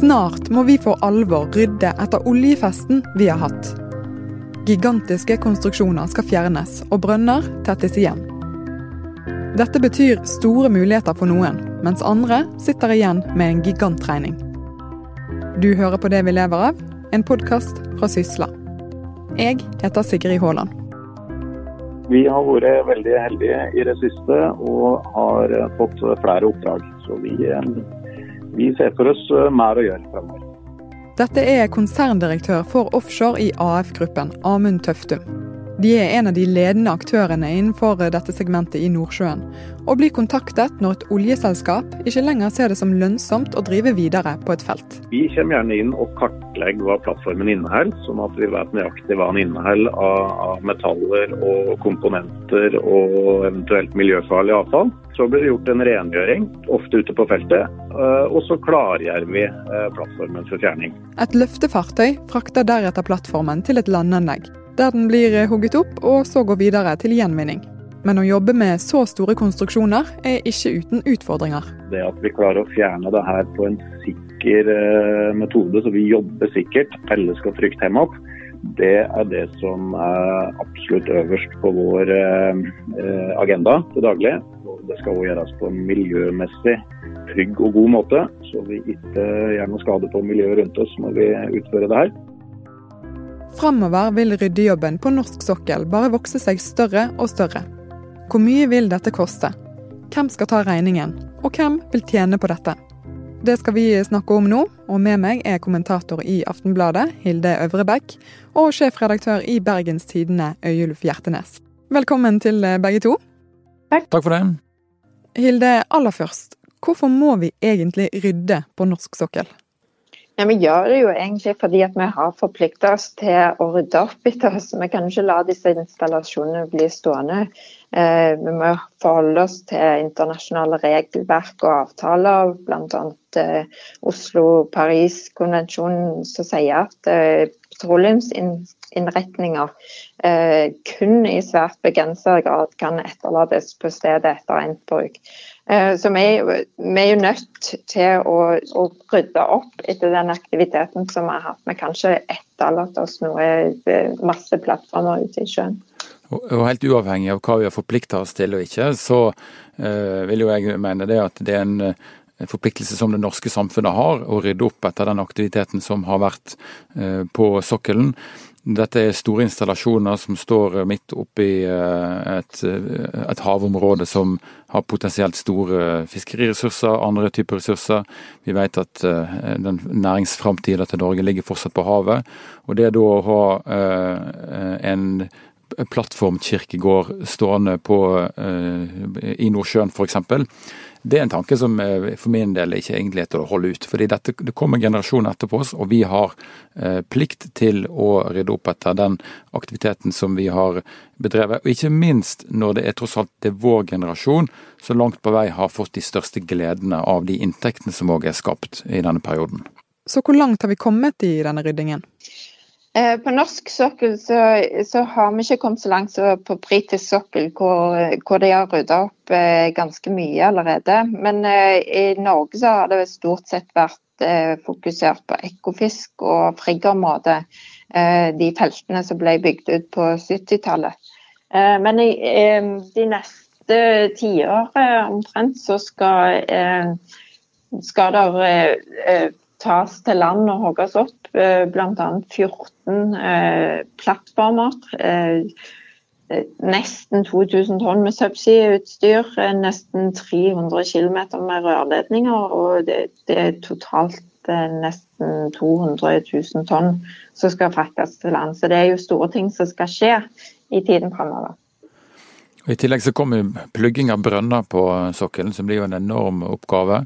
Snart må vi for alvor rydde etter oljefesten vi har hatt. Gigantiske konstruksjoner skal fjernes, og brønner tettes igjen. Dette betyr store muligheter for noen, mens andre sitter igjen med en gigantregning. Du hører på Det vi lever av, en podkast fra Sysla. Jeg heter Sigrid Haaland. Vi har vært veldig heldige i det siste og har fått flere oppdrag. Så vi, vi ser for oss mer å gjøre fremover. Dette er konserndirektør for offshore i AF-gruppen, Amund Tøftum. De er en av de ledende aktørene innenfor dette segmentet i Nordsjøen, og blir kontaktet når et oljeselskap ikke lenger ser det som lønnsomt å drive videre på et felt. Vi kommer gjerne inn og kartlegger hva plattformen inneholder, sånn at vi vet nøyaktig hva den inneholder av, metaller og komponenter og eventuelt miljøfarlig avfall. Så blir det gjort en rengjøring, ofte ute på feltet, eh, og så klargjør vi eh, plattformen for fjerning. Et løftefartøy frakter deretter plattformen til et landanlegg der den blir hugget opp og så går videre til gjenvinning. Men å jobbe med så store konstruksjoner er ikke uten utfordringer. Det at vi klarer å fjerne det her på en sikker eh, metode, så vi jobber sikkert, alle skal trygt hjem opp, det er det som er absolutt øverst på vår eh, agenda til daglig. Det skal også gjøres på en miljømessig trygg og god måte, så vi ikke gjør noe skade på miljøet rundt oss når vi utfører det her. Framover vil ryddejobben på norsk sokkel bare vokse seg større og større. Hvor mye vil dette koste? Hvem skal ta regningen? Og hvem vil tjene på dette? Det skal vi snakke om nå, og med meg er kommentator i Aftenbladet, Hilde Øvrebekk, og sjefredaktør i Bergens Tidende, Øyulf Hjertenes. Velkommen til begge to. Takk. Takk for det. Hilde, aller først, hvorfor må vi egentlig rydde på norsk sokkel? Ja, Vi gjør det jo egentlig fordi vi har forplikta oss til å rydde opp etter oss. Vi kan ikke la disse installasjonene bli stående. Eh, vi må forholde oss til internasjonale regelverk og avtaler, bl.a. Eh, Oslo-Paris-konvensjonen som sier at eh, petroleumsinnretninger kun i svært begrenset grad kan etterlates på stedet etter endt bruk. Eh, så vi, vi, er jo nødt til å, å, rydde opp etter den aktiviteten som vi har hatt. Vi kan ikke etterlate oss noe eh, masse plattformer ute i sjøen. Og Helt uavhengig av hva vi har forplikta oss til og ikke, så eh, vil jo jeg mene det at det er en forpliktelse som det norske samfunnet har, å rydde opp etter den aktiviteten som har vært uh, på sokkelen. Dette er store installasjoner som står midt oppi eh, et, eh, et havområde som har potensielt store fiskeriressurser, andre typer ressurser. Vi vet at eh, den næringsframtida til Norge ligger fortsatt på havet. Og det da å ha en plattformkirkegård stående på, i Nordsjøen f.eks., det er en tanke som eh, for min del ikke egentlig er til å holde ut. fordi dette, Det kommer generasjoner etterpå oss, og vi har eh, plikt til å rydde opp etter den aktiviteten som vi har bedrevet. Og ikke minst når det er tross alt det er vår generasjon som langt på vei har fått de største gledene av de inntektene som òg er skapt i denne perioden. Så hvor langt har vi kommet i denne ryddingen? Eh, på norsk sokkel så, så, har vi ikke kommet så langt som på britisk sokkel, hvor, hvor, de har rydda opp eh, ganske mye allerede. Men eh, i Norge så har det stort sett vært eh, fokusert på ekofisk og friggområdet. Eh, de feltene som ble bygd ut på 70-tallet. Eh, men i de neste tiåret omtrent så skal, skal det tas til land og hogges opp, eh, bl.a. 14 eh, plattformer. Eh, nesten 2000 tonn med subsea-utstyr, nesten 300 km med rørledninger, og det, det er totalt nesten 200 000 tonn som skal fraktes til land. Så det er jo store ting som skal skje i tiden fremover. I tillegg så kommer plugging av brønner på sokkelen, som blir jo en enorm oppgave.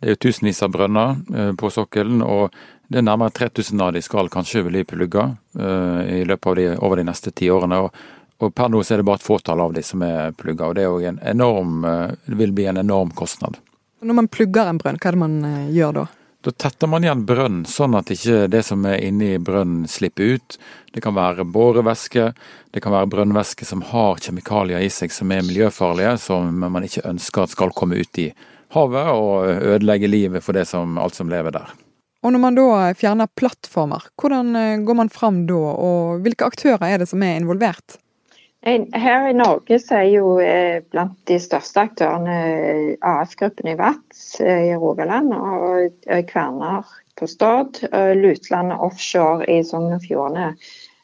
Det er jo tusenvis av brønner eh, på sokkelen, og det er nærmere 3000 av de skal kanskje bli plugga eh, i løpet av de, over de neste ti årene. Og, og per nå så er det bare et fåtall av de som er plugga, og det, er en enorm, eh, det vil bli en enorm kostnad. Når man plugger en brønn, hva er det man gjør da? Da tetter man igjen brønnen, sånn at ikke det som er inni brønnen slipper ut. Det kan være bårevæske, det kan være brønnvæske som har kjemikalier i seg som er miljøfarlige, som man ikke ønsker at skal komme ut i havet og ødelegge livet for det som, alt som lever der. Og når man da fjerner plattformer, hvordan går man fram da, og hvilke aktører er det som er involvert? Her i Norge så er jo blant de største aktørene AF-gruppen i Vats i Rogaland og Kværner på Stad, Lutland offshore i Sogn og Fjordane.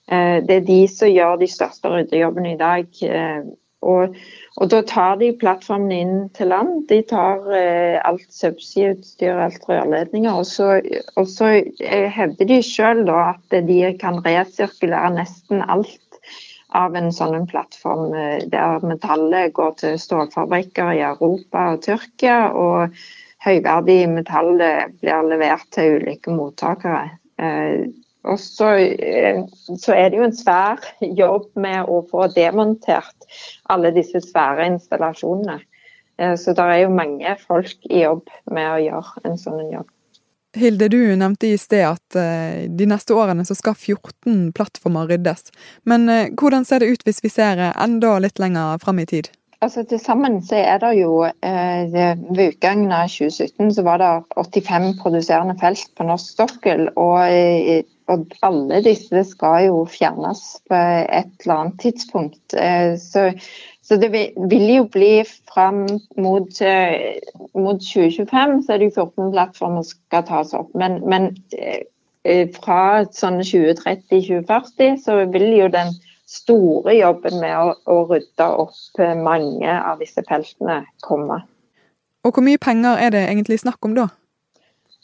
Eh, det er de som gjør de største ryddejobbene i dag. Eh, og, og, Da tar de plattformen inn til land. De tar eh, alt subsea-utstyr, alt rørledninger. Og så, og så hevder de selv at de kan resirkulere nesten alt av en sånn plattform der metallet går til stålfabrikker i Europa og Tyrkia. og høyverdig metall blir levert til ulike mottakere. Og så, eh, så, er det jo en svær jobb med å få demontert alle disse svære installasjonene. Eh, så det er jo mange folk i jobb med å gjøre en sånn jobb. Hilde, du nevnte i sted at eh, de neste årene så skal 14 plattformer ryddes. Men hvordan ser det ut hvis vi ser enda litt lenger fram i tid? Altså Til sammen så er det jo eh, Ved utgangen av 2017 så var det 85 produserende felt på norsk sokkel. Og og alle disse skal jo fjernes på et eller annet tidspunkt. Eh, så, så det vil jo bli fram mot, eh, mot 2025 så er det jo 14 plattformer som skal tas opp. Men, men eh, fra sånn 2030-2040 så vil jo den store jobben med å, å rydde opp mange av disse feltene komme. Og hvor mye penger er det egentlig snakk om da?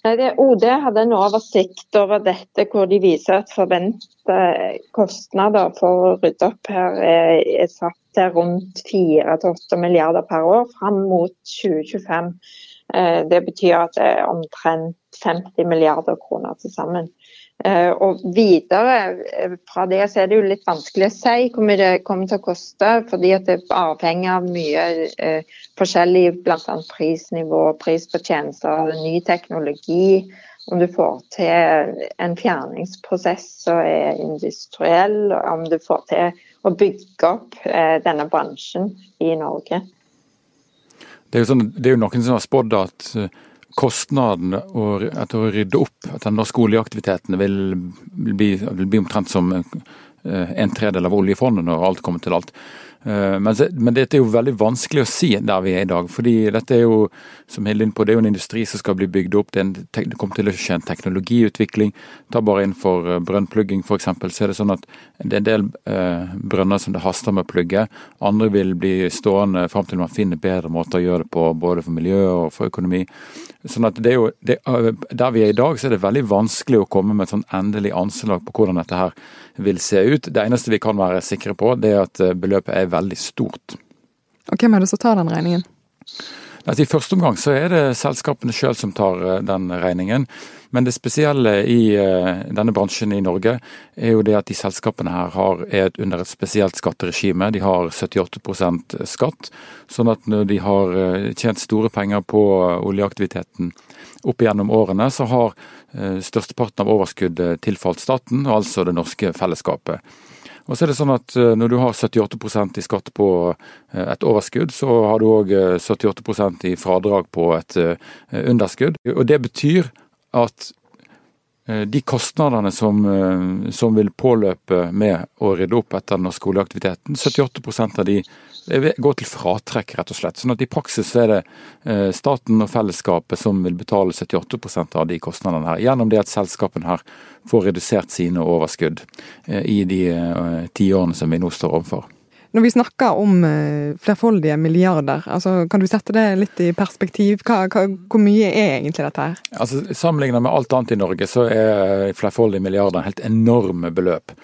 OD hadde en oversikt over dette hvor de viser at forventa kostnader for å rydde opp her er satt til rundt 4-8 milliarder per år fram mot 2025. Eh, det betyr at det er omtrent 50 milliarder kroner til sammen. Eh, og videre eh, fra det så er det jo litt vanskelig å si hvor mye det kommer til å koste, fordi at det avhenger av mye eh, forskjellig, bl.a. prisnivå, pris på tjenester, ny teknologi. Om du får til en fjerningsprosess som er industriell, og om du får til å bygge opp eh, denne bransjen i Norge. Det er jo, sånn, det er jo noen som har spådd at kostnaden etter å rydde opp at den norske oljeaktiviteten vil bli, vil bli omtrent som eh, en tredel av oljefondet når alt kommer til alt. Eh, men, men, dette er jo veldig vanskelig å si der vi er i dag. fordi dette er jo som Hilde på, det er jo en industri som skal bli bygd opp. Det, en, det kommer til å skje en teknologiutvikling. Ta bare innenfor uh, brønnplugging f.eks. Så er det sånn at det er en del eh, brønner som det haster med å plugge. Andre vil bli stående fram til man finner bedre måter å gjøre det på, både for miljø og for økonomi. Sånn at det er jo, det, uh, Der vi er i dag, så er det veldig vanskelig å komme med et sånn endelig anslag på hvordan dette her vil se ut. Det eneste vi kan være sikre på, det er at beløpet er veldig stort. Og Hvem er det som tar den regningen? I første omgang så er det selskapene sjøl som tar eh, den regningen. Men det spesielle i uh, denne bransjen i Norge er jo det at de selskapene her har, er under et spesielt skatteregime. De har 78% skatt. Sånn at når de har uh, tjent store penger på oljeaktiviteten opp igjennom årene, så har størsteparten av overskuddet tilfalt staten, altså det norske fellesskapet. Og så er det sånn at eh, Når du har 78% i skatt på eh, et overskudd, så har du òg 78 eh, i fradrag på et underskudd. Og Det betyr at de kostnadene som, som vil påløpe med å rydde opp etter den norske oljeaktiviteten, 78% av de går til fratrekk, rett og slett. Sånn at i praksis er det staten og fellesskapet som vil betale 78% av de kostnadene her, gjennom det at selskapene her får redusert sine overskudd eh, i de ti tiårene som vi nå står overfor. Når vi snakker om eh, flerfoldige milliarder, altså, kan du sette det litt i perspektiv? Hva, hva, hvor mye er egentlig dette her? Altså, Sammenlignet med alt annet i Norge, så er flerfoldige milliarder helt enorme beløp.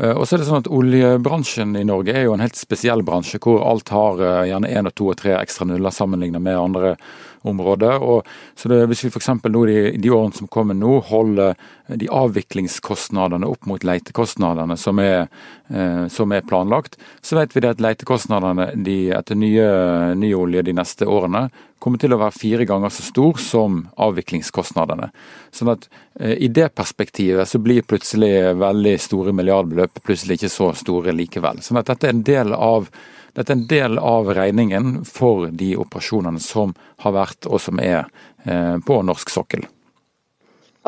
Og så er det sånn at Oljebransjen i Norge er jo en helt spesiell bransje, hvor alt har gjerne én og to og tre ekstra nuller sammenlignet med andre området. Og, så det, Hvis vi f.eks. i de, årene som kommer nå, holder de avviklingskostnadene opp mot leitekostnadene som er, eh, som er planlagt, så vet vi at leitekostnadene de, etter nye, nye olje de neste årene kommer til å være fire ganger så stor som avviklingskostnadene. Sånn at eh, I det perspektivet så blir plutselig veldig store milliardbeløp plutselig ikke så store likevel. Sånn at Dette er en del av dette er en del av regningen for de operasjonene som har vært og som er eh, på norsk sokkel.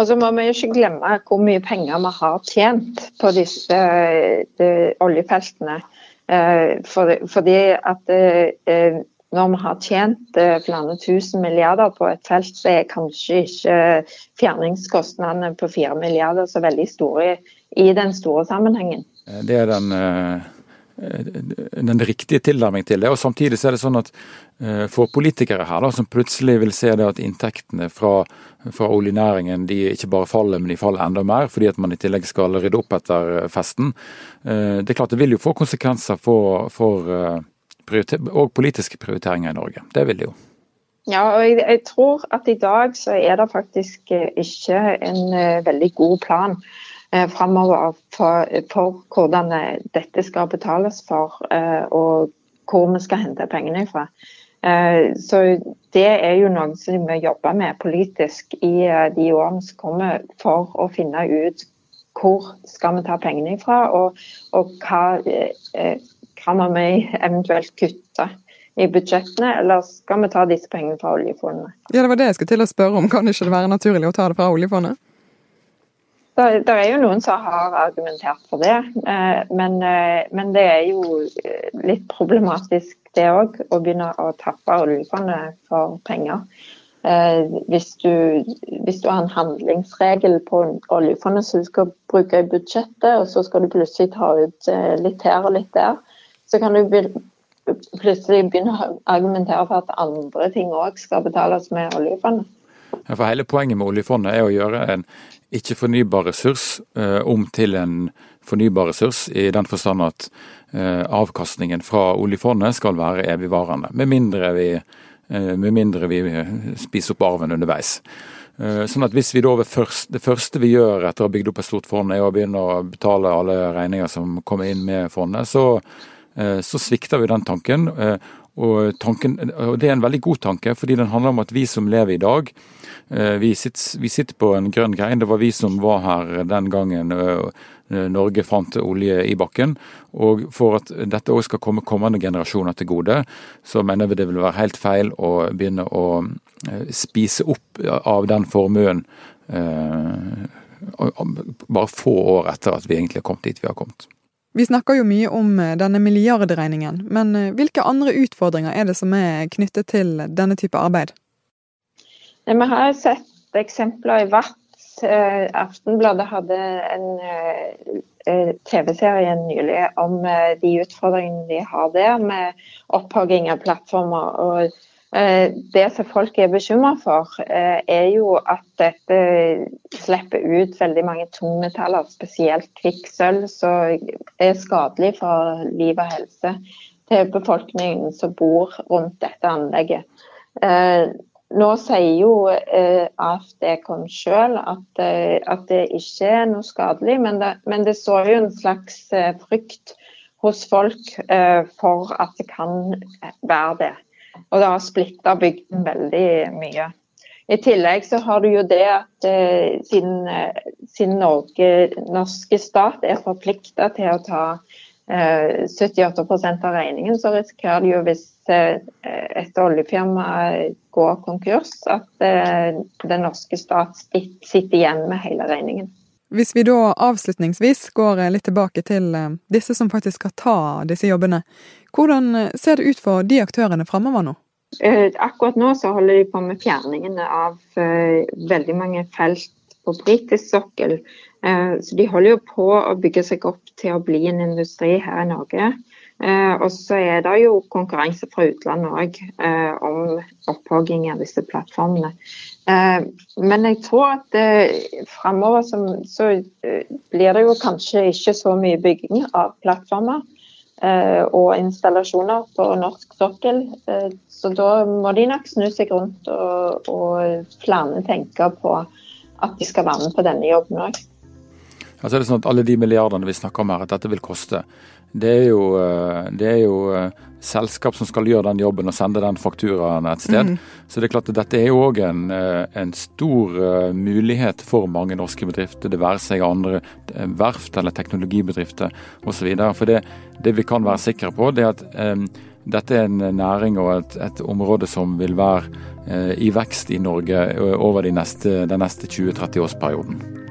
Og så må vi ikke glemme hvor mye penger vi har tjent på disse de, oljefeltene. Eh, for, fordi at eh, når vi har tjent eh, flere tusen milliarder på et felt, så er kanskje ikke fjerningskostnadene på fire milliarder så veldig store i den store sammenhengen. Det er den den riktige tilnærming til det. Og Samtidig så er det sånn at eh, for politikere her da, som plutselig vil se det at inntektene fra, fra oljenæringen de ikke bare faller, men de faller enda mer, fordi at man i tillegg skal rydde opp etter eh, festen. Eh, det er klart det vil jo få konsekvenser for, for og politiske prioriteringer i Norge. Det vil det jo. Ja, og jeg, jeg, tror at i dag så er det faktisk ikke en veldig god plan eh, framover for, for, hvordan eh, dette skal betales for, eh, og hvor vi skal hente pengene fra. Eh, så det er jo noe som vi jobber med politisk i eh, de årene som kommer, for å finne ut hvor skal vi ta pengene fra, og, og hva, eh, hva må vi eventuelt kutte i budsjettene, eller skal vi ta disse pengene fra oljefondet? Ja, Det var det jeg skulle til å spørre om. Kan ikke det være naturlig å ta det fra oljefondet? Det, er jo noen som har argumentert for det, eh, men, eh, men det er jo eh, litt problematisk det òg, å begynne å tappe oljefondet for penger. Hvis du, hvis du, har en handlingsregel på oljefondet som du skal bruke i budsjettet, og så skal du plutselig ta ut litt her og litt der, så kan du plutselig begynne å argumentere for at andre ting òg skal betales med oljefondet. Ja, for Hele poenget med oljefondet er å gjøre en ikke-fornybar ressurs eh, om til en fornybar ressurs, i den forstand at eh, avkastningen fra oljefondet skal være evigvarende. Med mindre vi, eh, med mindre vi spiser opp arven underveis. Sånn at hvis vi da Det første vi gjør etter å ha bygd opp et stort fond, er å begynne å betale alle regninger som kommer inn med fondet, så, så svikter vi den tanken. Og, tanken, og Det er en veldig god tanke, fordi den handler om at vi som lever i dag, Eh, vi sitter, vi sitter, på en grønn grein. Det var vi som var her den gangen eh, Norge fant olje i bakken. Og for at dette òg skal komme kommende generasjoner til gode, så mener vi det vil være helt feil å begynne å eh, spise opp av den formuen bare få år etter at vi egentlig har kommet dit vi har kommet. Vi snakker jo mye om denne milliardregningen, men hvilke andre utfordringer er det som er knyttet til denne type arbeid? Vi har sett eksempler i hvert. Eh, Aftenbladet hadde en eh, eh, TV-serie nylig om de utfordringene de har der med opphogging av plattformer. og det som folk er bekymra for, er jo at dette slipper ut veldig mange tungmetaller, spesielt kvikksølv, som er skadelig for liv og helse til befolkningen som bor rundt dette anlegget. Nå sier jo eh, AFD-kon sjøl at, eh, at, det ikke er noe skadelig, men det, men det så jo en slags eh, frykt hos folk eh, for at det kan være det. Og det har splitta bygden veldig mye. I tillegg så har du jo det at eh, siden, eh, siden Norge, norske stat er forplikta til å ta 78% av regningen, så risikerer du jo hvis et oljefirma går konkurs, at eh, den norske stat sitter igjen med hele regningen. Hvis vi da avslutningsvis går litt tilbake til eh, disse som faktisk skal ta disse jobbene, hvordan ser det ut for de aktørene framover nå? Eh, akkurat nå så holder de på med fjerningene av veldig mange felt på britisk sokkel. Så de holder jo på å bygge seg opp til å bli en industri her i Norge. Eh, og så er det jo konkurranse fra utlandet òg eh, om opphogging av disse plattformene. Eh, men jeg tror at eh, framover så, eh, blir det jo kanskje ikke så mye bygging av plattformer og installasjoner på norsk sokkel. Så da må de nok snu seg rundt og, og flere tenke på at de skal være med på denne jobben òg. Altså er det sånn at Alle de milliardene vi snakker om her, at dette vil koste, det er jo, eh, det er jo eh, selskap som skal gjøre den jobben og sende den fakturaen et sted. Mm. Så det er klart at dette er jo òg en, eh, en, stor mulighet for mange norske bedrifter, det være seg andre verft eller teknologibedrifter osv. For det, det, vi kan være sikre på, det er at um, dette er en næring og et, et område som vil være uh, i vekst i Norge over de neste, den neste 20-30-årsperioden.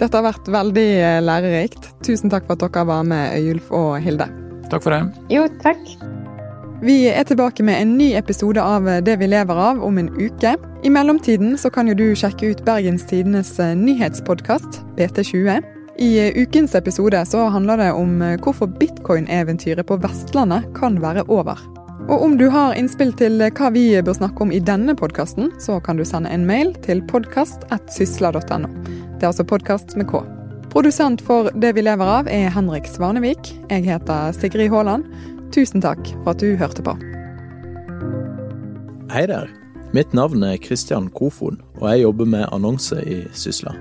Dette har vært veldig lærerikt. Tusen takk for at dere var med, Øyulf og Hilde. Takk for det. Jo, takk. Vi er tilbake med en ny episode av Det vi lever av om en uke. I mellomtiden så kan jo du sjekke ut Bergens Tidenes nyhetspodkast, BT20. I ukens episode så handler det om hvorfor bitcoin-eventyret på Vestlandet kan være over. Og om du har innspill til hva vi bør snakke om i denne podkasten, så kan du sende en mail til podkast.sysla.no. Det er altså podkast med K. Produsent for Det vi lever av er Henrik Svanevik. Jeg heter Sigrid Haaland. Tusen takk for at du hørte på. Hei der. Mitt navn er Christian Kofod, og jeg jobber med annonse i Sysla.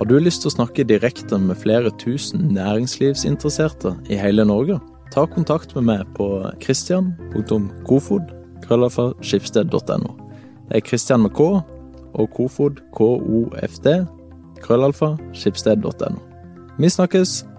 Har du lyst til å snakke direkte med flere tusen næringslivsinteresserte i hele Norge? Ta kontakt med meg på christian.kofod Det er Christian med K og Kofod, K-O-F-D, krøllalfa, skipsted.no. Vi snakkes!